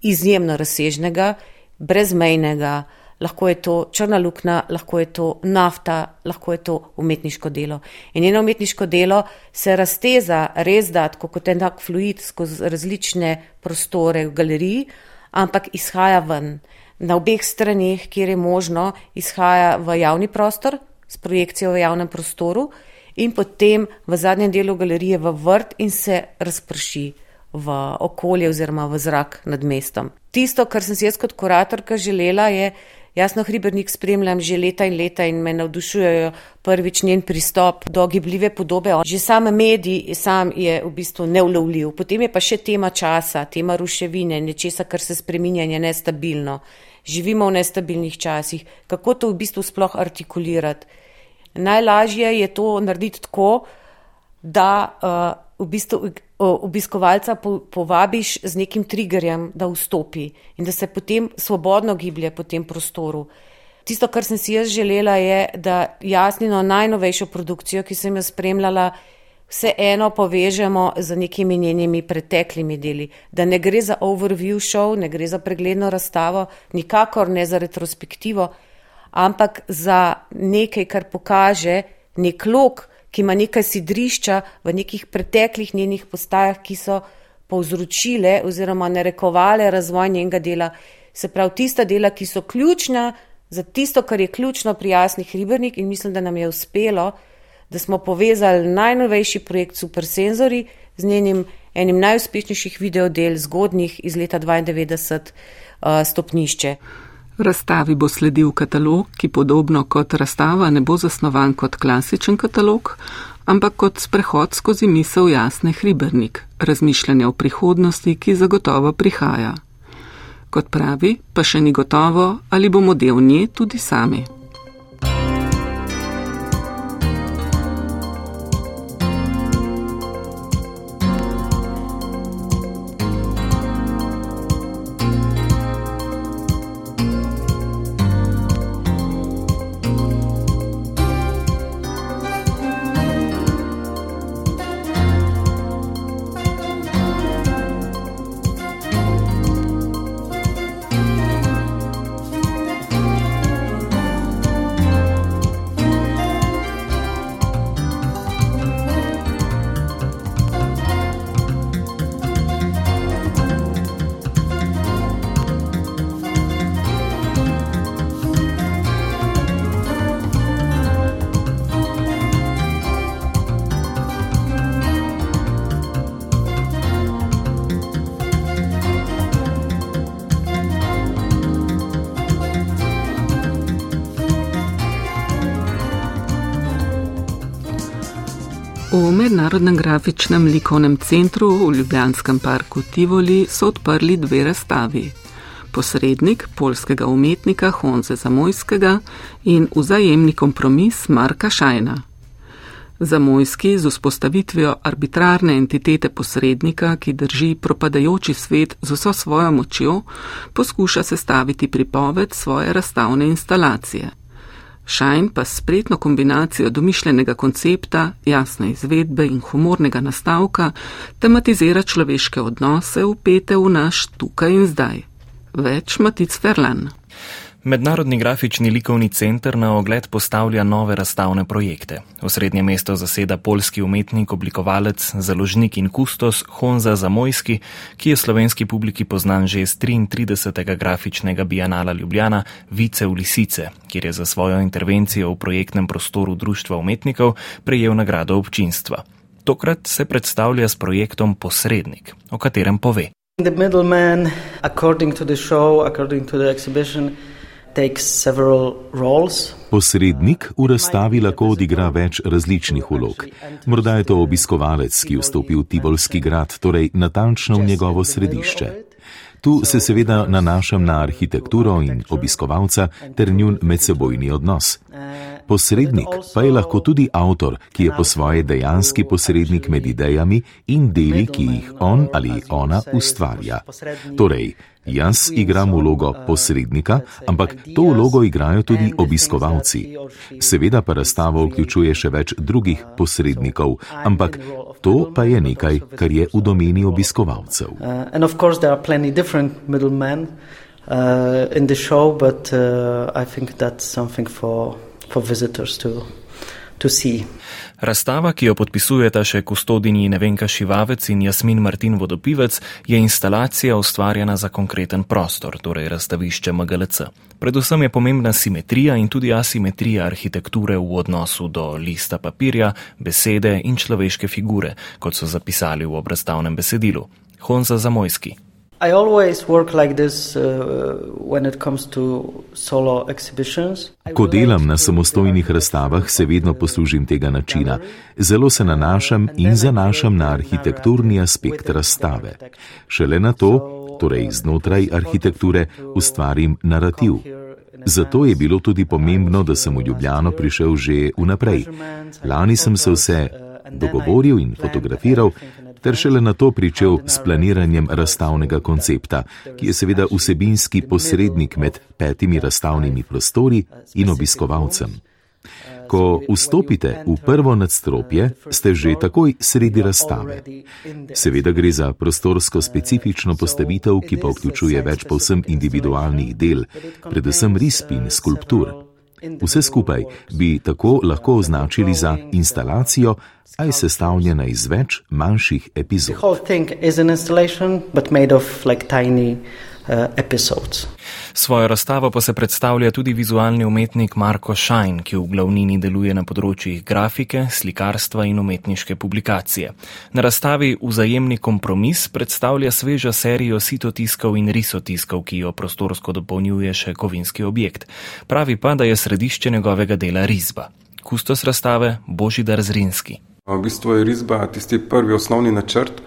izjemno razsežnega, brezmejnega, lahko je to črna luknja, lahko je to nafta, lahko je to umetniško delo. In njeno umetniško delo se razteza res datko kot en tak fluid skozi različne prostore v galeriji ampak izhaja ven. Na obeh straneh, kjer je možno, izhaja v javni prostor s projekcijo v javnem prostoru in potem v zadnjem delu galerije v vrt in se razprši v okolje oziroma v zrak nad mestom. Tisto, kar sem si jaz kot kuratorka želela, je, Jasno, Hribernik spremljam že leta in leta in me navdušujejo prvič njen pristop do gibljive podobe. Že sam medij sam je v bistvu neulovljiv. Potem je pa še tema časa, tema ruševine, nečesa, kar se spreminja in je nestabilno. Živimo v nestabilnih časih. Kako to v bistvu sploh artikulirati? Najlažje je to narediti tako, da uh, v bistvu obiskovalca povabiš z nekim triggerjem, da vstopi in da se potem svobodno giblje po tem prostoru. Tisto, kar sem si jaz želela, je, da jasnino najnovejšo produkcijo, ki sem jo spremljala, vseeno povežemo z nekimi njenimi preteklimi deli. Da ne gre za overview show, ne gre za pregledno razstavo, nikakor ne za retrospektivo, ampak za nekaj, kar pokaže nek lok, ki ima nekaj sidrišča v nekih preteklih njenih postajah, ki so povzročile oziroma narekovale razvoj njenega dela. Se pravi, tista dela, ki so ključna za tisto, kar je ključno pri jasnih ribernik in mislim, da nam je uspelo, da smo povezali najnovejši projekt Super Senzori z njenim enim najuspešnejših videodel zgodnjih iz leta 92 uh, stopnišče. Razstavi bo sledil katalog, ki podobno kot razstava ne bo zasnovan kot klasičen katalog, ampak kot sprehod skozi misel jasne hribernik, razmišljanja o prihodnosti, ki zagotovo prihaja. Kot pravi, pa še ni gotovo, ali bomo del nje tudi sami. Grafičnem likovnem centru v Ljubljanskem parku Tivoli so odprli dve razstavi. Posrednik polskega umetnika Honze Zamojskega in vzajemni kompromis Marka Šajna. Zamojski z vzpostavitvijo arbitrarne entitete posrednika, ki drži propadajoči svet z vso svojo močjo, poskuša sestaviti pripoved svoje razstavne instalacije. Šajn pa s spretno kombinacijo domišljenega koncepta, jasne izvedbe in humornega nastavka tematizira človeške odnose upete v naš tukaj in zdaj. Več Matic Ferlan. Mednarodni grafični likovni center na ogled postavlja nove razstavne projekte. Osrednje mesto zaseda polski umetnik, oblikovalec, založnik in kustos Honza Zamojski, ki je slovenski publiki poznan že iz 33. grafičnega bienala Ljubljana Vice v Lisice, kjer je za svojo intervencijo v projektnem prostoru Društva umetnikov prejel nagrado občinstva. Tokrat se predstavlja s projektom Posrednik, o katerem pove. The middleman, according to the show, according to the exhibition, Posrednik v razstavi lahko odigra več različnih vlog. Morda je to obiskovalec, ki vstopi v Tibolski grad, torej natančno v njegovo središče. Tu se seveda nanašam na arhitekturo in obiskovalca ter njun medsebojni odnos. Posrednik pa je lahko tudi avtor, ki je po svoje dejanski posrednik med idejami in deli, ki jih on ali ona ustvarja. Torej, jaz igram vlogo posrednika, ampak to vlogo igrajo tudi obiskovalci. Seveda pa razstava vključuje še več drugih posrednikov, ampak to pa je nekaj, kar je v domeni obiskovalcev. Uh, in the show, but uh, I think that's something for for visitors to, to see. Razstava, ki jo podpisujeta še kustodini Nevenka Šivavec in Jasmin Martin Vodopivec, je instalacija ustvarjena za konkreten prostor, torej razstavišče MGLC. Predvsem je pomembna simetrija in tudi asimetrija arhitekture v odnosu do lista papirja, besede in človeške figure, kot so zapisali v obrazstavnem besedilu. Honza Zamojski. I always work like this uh, when it comes to solo exhibitions. Ko delam na samostojnih razstavah, se vedno poslužim tega načina. Zelo se nanašam in zanašam na arhitekturni aspekt razstave. Šele na to, torej znotraj arhitekture, ustvarim narativ. Zato je bilo tudi pomembno, da sem v Ljubljano prišel že vnaprej. Lani sem se vse dogovoril in fotografiral, ter šele na to pričel s planiranjem razstavnega koncepta, ki je seveda vsebinski posrednik med petimi razstavnimi prostori in obiskovalcem. Ko vstopite v prvo nadstropje, ste že takoj sredi razstave. Seveda gre za prostorsko specifično postavitev, ki pa vključuje več povsem individualnih del, predvsem risb in skulptur. Vse skupaj bi tako lahko označili za instalacijo, a je sestavljena iz več manjših epizod. Episodes. Svojo razstavo pa se predstavlja tudi vizualni umetnik Marko Šajn, ki v glavnini deluje na področjih grafike, slikarstva in umetniške publikacije. Na razstavi Vzajemni kompromis predstavlja svežo serijo sitotiskov in risotiskov, ki jo prostorsko dopolnjuje še kovinski objekt. Pravi pa, da je središče njegovega dela risba. Kustos razstave Božidar Zrinski. V bistvu je risba tisti prvi osnovni načrt,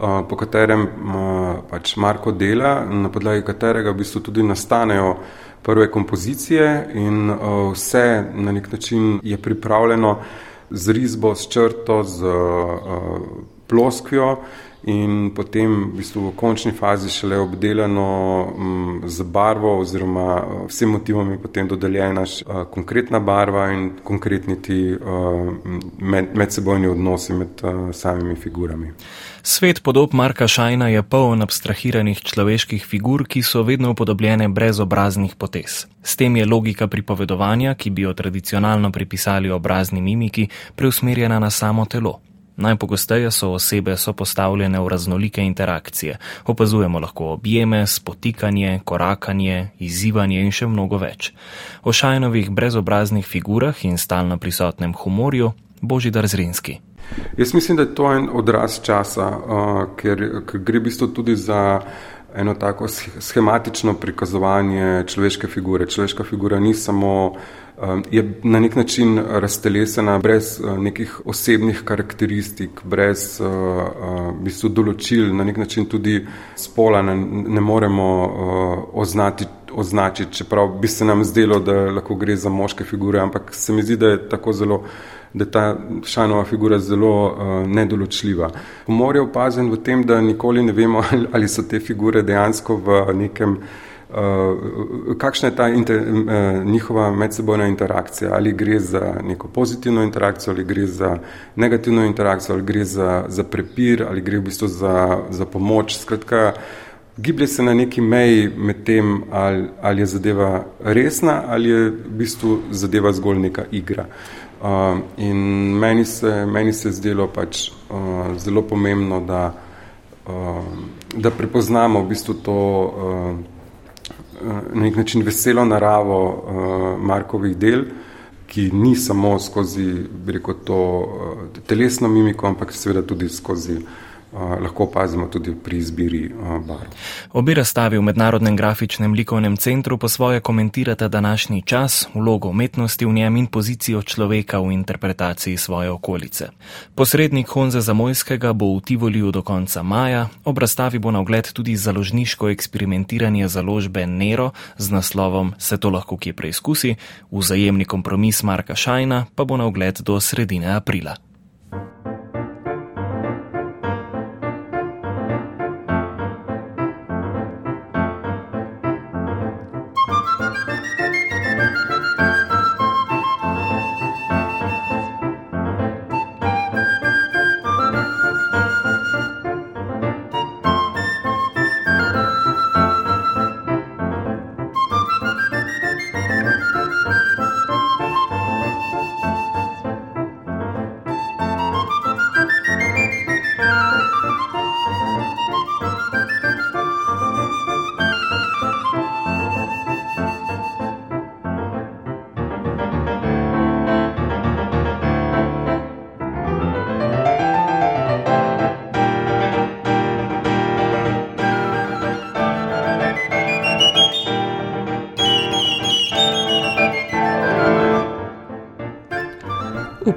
po katerem pač Marko dela, na podlagi katerega v bistvu tudi nastanejo prve kompozicije in vse na nek način je pripravljeno z risbo, s črto, z ploskvijo in potem v bistvu v končni fazi šele obdelano z barvo oziroma vsem motivom je potem dodeljena konkretna barva in konkretni ti med, medsebojni odnosi med samimi figurami. Svet podob Marka Šajna je poln abstrahiranih človeških figur, ki so vedno upodobljene brez obraznih potez. S tem je logika pripovedovanja, ki bi jo tradicionalno pripisali obrazni mimiki, preusmerjena na samo telo. Najpogosteje so osebe sopostavljene v raznolike interakcije. Opazujemo lahko objeme, spotikanje, korakanje, izzivanje in še mnogo več. O Šajnovih brezobraznih figurah in stalno prisotnem humorju Božidar Zrinski. Jaz mislim, da je to en odraz časa, uh, ker, ker gre v bistvu tudi za eno tako schematično prikazovanje človeške figure. Človeška figura ni samo, um, je na nek način raztelesena brez uh, nekih osebnih karakteristik, brez uh, uh, v bistvu določil, na nek način tudi spola ne, ne moremo uh, oznati, označiti, čeprav bi se nam zdelo, da lahko gre za moške figure, ampak se mi zdi, da je tako zelo da je ta šanova figura zelo uh, nedoločljiva. Humor je opazen v tem, da nikoli ne vemo, ali, so te figure dejansko v nekem, uh, kakšna je ta inter, uh, njihova medsebojna interakcija, ali gre za neko pozitivno interakcijo, ali gre za negativno interakcijo, ali gre za, za prepir, ali gre v bistvu za, za pomoč. Skratka, giblje se na neki meji med tem, ali, ali je zadeva resna, ali je v bistvu zadeva zgolj neka igra. Uh, Uh, in meni se, meni se je zdelo pač uh, zelo pomembno, da, uh, da prepoznamo v bistvu to uh, na nek način veselo naravo uh, Markovih del, ki ni samo skozi rekel, to uh, telesno mimiko, ampak seveda tudi skozi uh, lahko opazimo tudi pri izbiri barv. Obi razstavi v Mednarodnem grafičnem likovnem centru po svoje komentirata današnji čas, vlogo umetnosti v njem in pozicijo človeka v interpretaciji svoje okolice. Posrednik Honza Zamojskega bo v Tivoliju do konca maja, ob razstavi bo na ogled tudi založniško eksperimentiranje založbe Nero z naslovom Se to lahko kje preizkusi, vzajemni kompromis Marka Šajna pa bo na ogled do sredine aprila.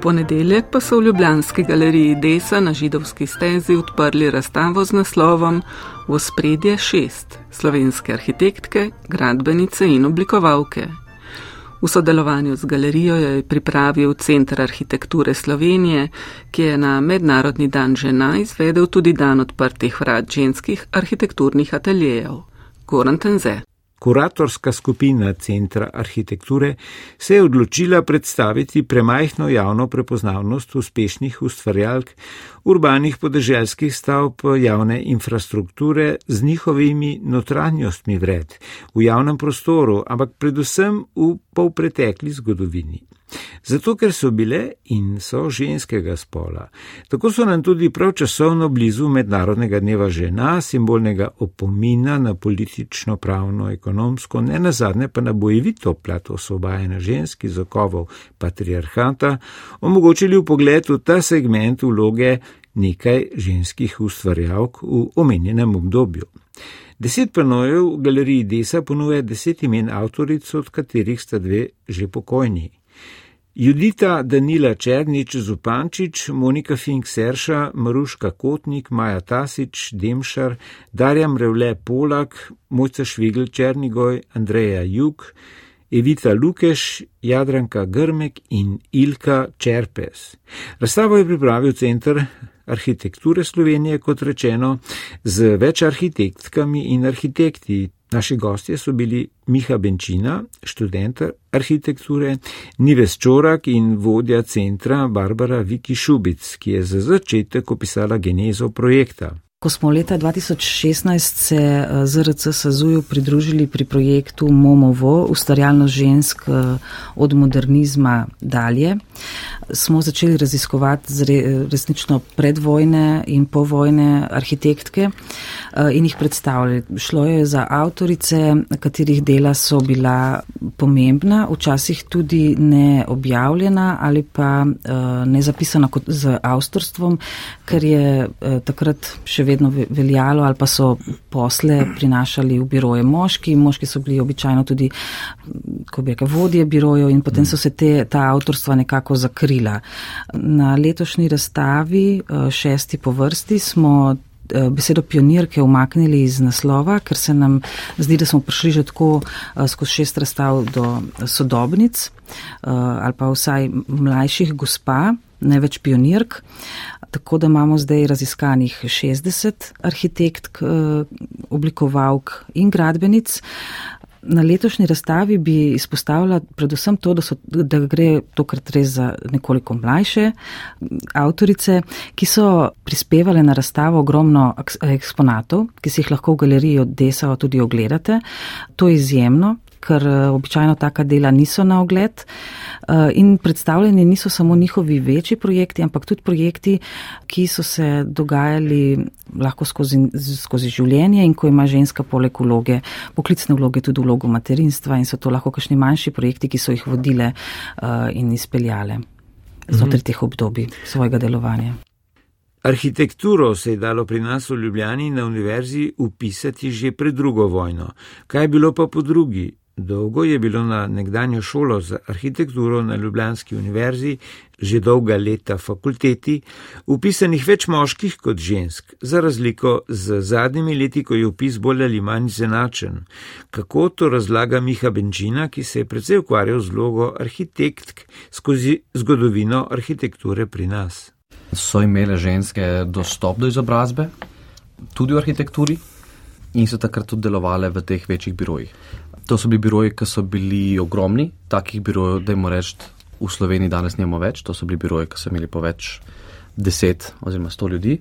Ponedeljek pa so v Ljubljanski galeriji Desa na židovski stezi odprli razstavo z naslovom V spredje šest slovenske arhitektke, gradbenice in oblikovalke. V sodelovanju z galerijo je pripravil Centr arhitekture Slovenije, ki je na Mednarodni dan žena izvedel tudi dan odprtih vrat ženskih arhitekturnih ateljejev. Goran Tenze. Kuratorska skupina Centra arhitekture se je odločila predstaviti premajhno javno prepoznavnost uspešnih ustvarjalk urbanih podeželskih stavb javne infrastrukture z njihovimi notranjostmi vred v javnem prostoru, ampak predvsem v polpretekli zgodovini. Zato, ker so bile in so ženskega spola. Tako so nam tudi prav časovno blizu Mednarodnega dneva žena, simbolnega opomina na politično, pravno, ekonomsko, ne nazadnje pa na bojevito plat osvobajanja žensk iz okovov patriarhata, omogočili v pogled v ta segment vloge nekaj ženskih ustvarjalk v omenjenem obdobju. Deset panojev v galeriji Desa ponuja deset imen avtoric, od katerih sta dve že pokojni. Judita Danila Černič Zupančič, Monika Fink Serša, Maruška Kotnik, Maja Tasič, Demšar, Darja Mrevle Polak, Mojca Švigl Černigoj, Andreja Juk, Evita Lukeš, Jadranka Grmek in Ilka Čerpes. Razstavo je pripravil Centr arhitekture Slovenije, kot rečeno, z več arhitektkami in arhitekti. Naši gostje so bili Miha Benčina, študent arhitekture, Nives Čorak in vodja centra Barbara Viki Šubic, ki je za začetek opisala genezo projekta. Ko smo leta 2016 se eh, ZRC Sazuju pridružili pri projektu Momovo, ustvarjalnost žensk eh, od modernizma dalje, smo začeli raziskovati resnično predvojne in povojne arhitektke eh, in jih predstavljali. Šlo je za avtorice, katerih dela so bila pomembna, včasih tudi ne objavljena ali pa ne zapisana kot z avtorstvom, ker je takrat še vedno veljalo ali pa so posle prinašali v biroje moški. Moški so bili običajno tudi, ko bi rekel, vodje birojev in potem so se te, ta avtorstva nekako zakrila. Na letošnji razstavi, eh, šesti po vrsti, smo eh, besedo pionirke umaknili iz naslova, ker se nam zdi, da smo prišli že tako eh, skozi šest razstav do sodobnic ali pa vsaj mlajših gospa, ne več pionirk. Tako da imamo zdaj raziskanih 60 arhitektk, oblikovalk in gradbenic. Na letošnji razstavi bi izpostavila predvsem to, da, so, da gre tokrat res za nekoliko mlajše avtorice, ki so prispevale na razstavo ogromno eksponatov, ki si jih lahko v galeriji od Desa tudi ogledate. To je izjemno, ker eh, običajno taka dela niso na ogled. Eh, in predstavljeni niso samo njihovi večji projekti, ampak tudi projekti, ki so se dogajali lahko skozi, skozi življenje in ko ima ženska poleg vloge, poklicne vloge, tudi vlogo materinstva in so to lahko kakšni manjši projekti, ki so jih vodile uh, in izpeljale znotraj mhm. teh obdobij svojega delovanja. Arhitekturo se je dalo pri nas v Ljubljani na univerzi upisati že pred drugo vojno. Kaj je bilo pa po drugi? Dolgo je bilo na nekdanjo šolo za arhitekturo na Ljubljanski univerzi, že dolga leta fakulteti, upisanih več moških kot žensk, za razliko z zadnjimi leti, ko je upis bolj ali manj zenačen. Kako to razlaga Miha Benčina, ki se je predvsej ukvarjal z vlogo arhitektk skozi zgodovino arhitekture pri nas? So imele ženske dostop do izobrazbe, tudi v arhitekturi, in so takrat tudi delovale v teh večjih birojih. To so bili biroji, ki so bili ogromni, takih birojev, da jim reč, v Sloveniji danes nimamo več. To so bili biroji, ki so imeli po več deset oziroma sto ljudi.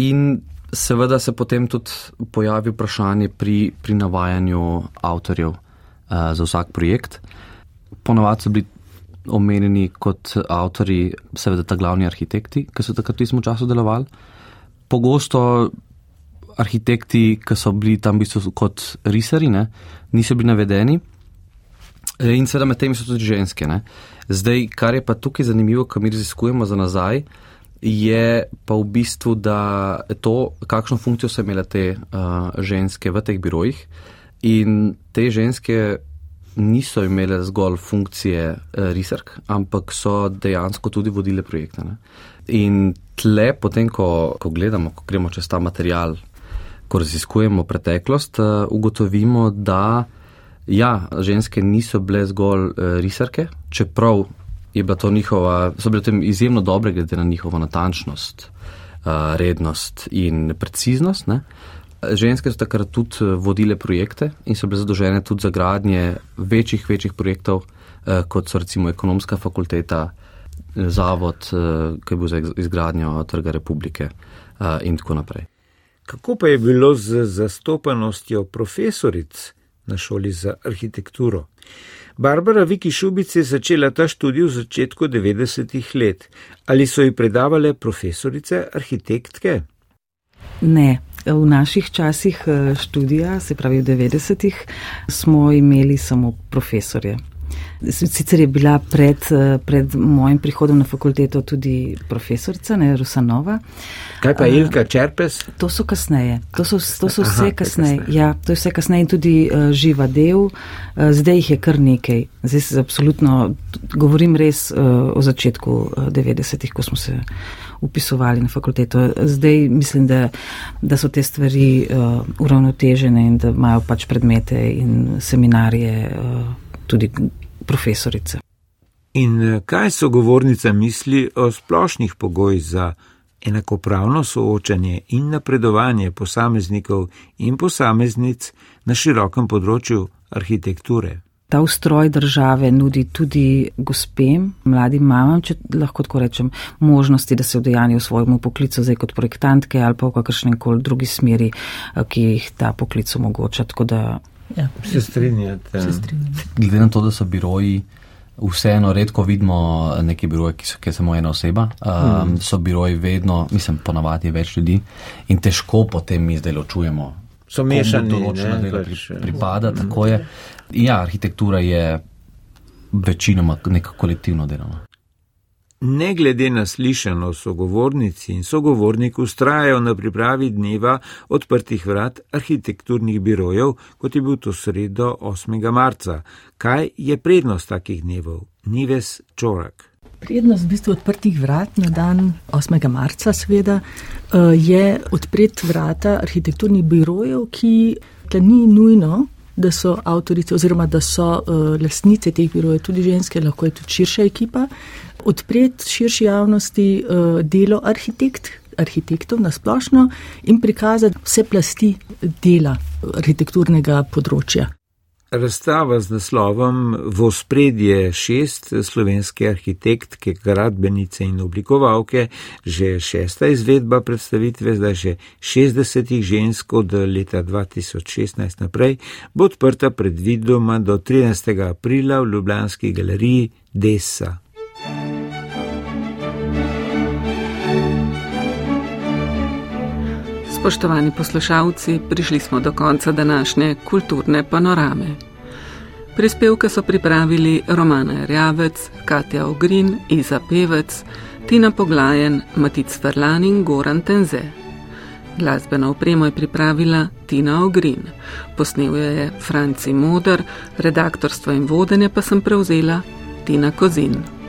In seveda se potem tudi pojavi vprašanje pri, pri navajanju avtorjev uh, za vsak projekt. Ponovadi so bili omenjeni kot avtori, seveda ta glavni arhitekti, ki so takrat v tistem času delovali. Pogosto arhitekti, ki so bili tam v bistvu kot risari, ne, niso bili navedeni. In seveda med temi so tudi ženske. Ne. Zdaj, kar je pa tukaj zanimivo, ko mi raziskujemo za nazaj, je pa v bistvu, da to, kakšno funkcijo so imele te uh, ženske v teh birojih. In te ženske niso imele zgolj funkcije uh, risark, ampak so dejansko tudi vodile projekte. Ne. In tle, potem, ko, ko gledamo, ko gremo čez ta material, ko raziskujemo preteklost, eh, ugotovimo, da ja, ženske niso bile zgolj eh, risarke, čeprav je bila to njihova, so bile tem izjemno dobre glede na njihovo natančnost, eh, rednost in preciznost. Ne. Ženske so takrat tudi vodile projekte in so bile zadolžene tudi za gradnje večjih, večjih projektov, kot so recimo ekonomska fakulteta, zavod, ki je bil za izgradnjo trga republike in tako naprej. Kako pa je bilo z zastopanostjo profesoric na šoli za arhitekturo? Barbara Viki Šubic je začela ta študij v začetku 90-ih let. Ali so ji predavale profesorice, arhitektke? Ne. V naših časih eh, študija, se pravi v 90-ih, smo imeli samo profesorje. Sicer je bila pred, eh, pred mojim prihodom na fakulteto tudi profesorica, ne Rusanova. Kaj pa Ilka Čerpes? To so kasneje. To so, to so vse Aha, kasneje. Ja, to je vse kasneje in tudi uh, živa del. Uh, zdaj jih je kar nekaj. Zdaj se absolutno govorim res uh, o začetku uh, 90-ih, ko smo se upisovali na fakulteto. Zdaj mislim, da, da so te stvari uh, uravnotežene in da imajo pač predmete in seminarije uh, tudi profesorice. In eh, kaj so govornica misli o splošnih pogojih za enakopravno soočanje in napredovanje posameznikov in posameznic na širokem področju arhitekture? Ta ustroj države nudi tudi gospem, mladim mamam, če lahko tako rečem, možnosti, da se vdejanijo v svojemu poklicu, zdaj kot projektantke ali pa v kakršnem koli drugi smeri, eh, ki jih ta poklic omogoča. Ja, se strinjate. Glede na to, da so biroji, vseeno redko vidimo neke biroje, ki so ki samo ena oseba, um, mm. so biroji vedno, mislim, ponavadi več ljudi in težko potem mi zdaj ločujemo. So mešani, ne, pri, pripada, mm. tako je. Ja, arhitektura je večinoma neka kolektivno delovna. Ne glede na slišano, sogovornici in sogovornik ustrajajo na pripravi dneva odprtih vrat arhitekturnih birojev, kot je bil to sredo 8. marca. Kaj je prednost takih dnevov? Nives Čorak. Prednost v bistvu odprtih vrat na dan 8. marca, seveda, eh, je odpreti vrata arhitekturnih birojev, ki ni nujno, da so avtorice oziroma da so uh, lastnice teh birojev tudi ženske, lahko je tudi širša ekipa odpreti širši javnosti uh, delo arhitekt, arhitektov na splošno in prikazati vse plasti dela arhitekturnega področja. Razstava z naslovom V spredje šest slovenske arhitektke, gradbenice in oblikovalke, že šesta izvedba predstavitve, zdaj že 60 žensk od leta 2016 naprej, bo odprta predvidoma do 13. aprila v Ljubljanski galeriji Dessa. Spoštovani poslušalci, prišli smo do konca današnje kulturne panorame. Prispevke so pripravili Romana Rjavec, Katja Ogrin, Iza Pevec, Tina Poglajen, Matic Ferlan in Goran Tenze. Glasbeno opremo je pripravila Tina Ogrin, posnel je Franci Moder, redaktorstvo in vodenje pa sem prevzela Tina Kozin.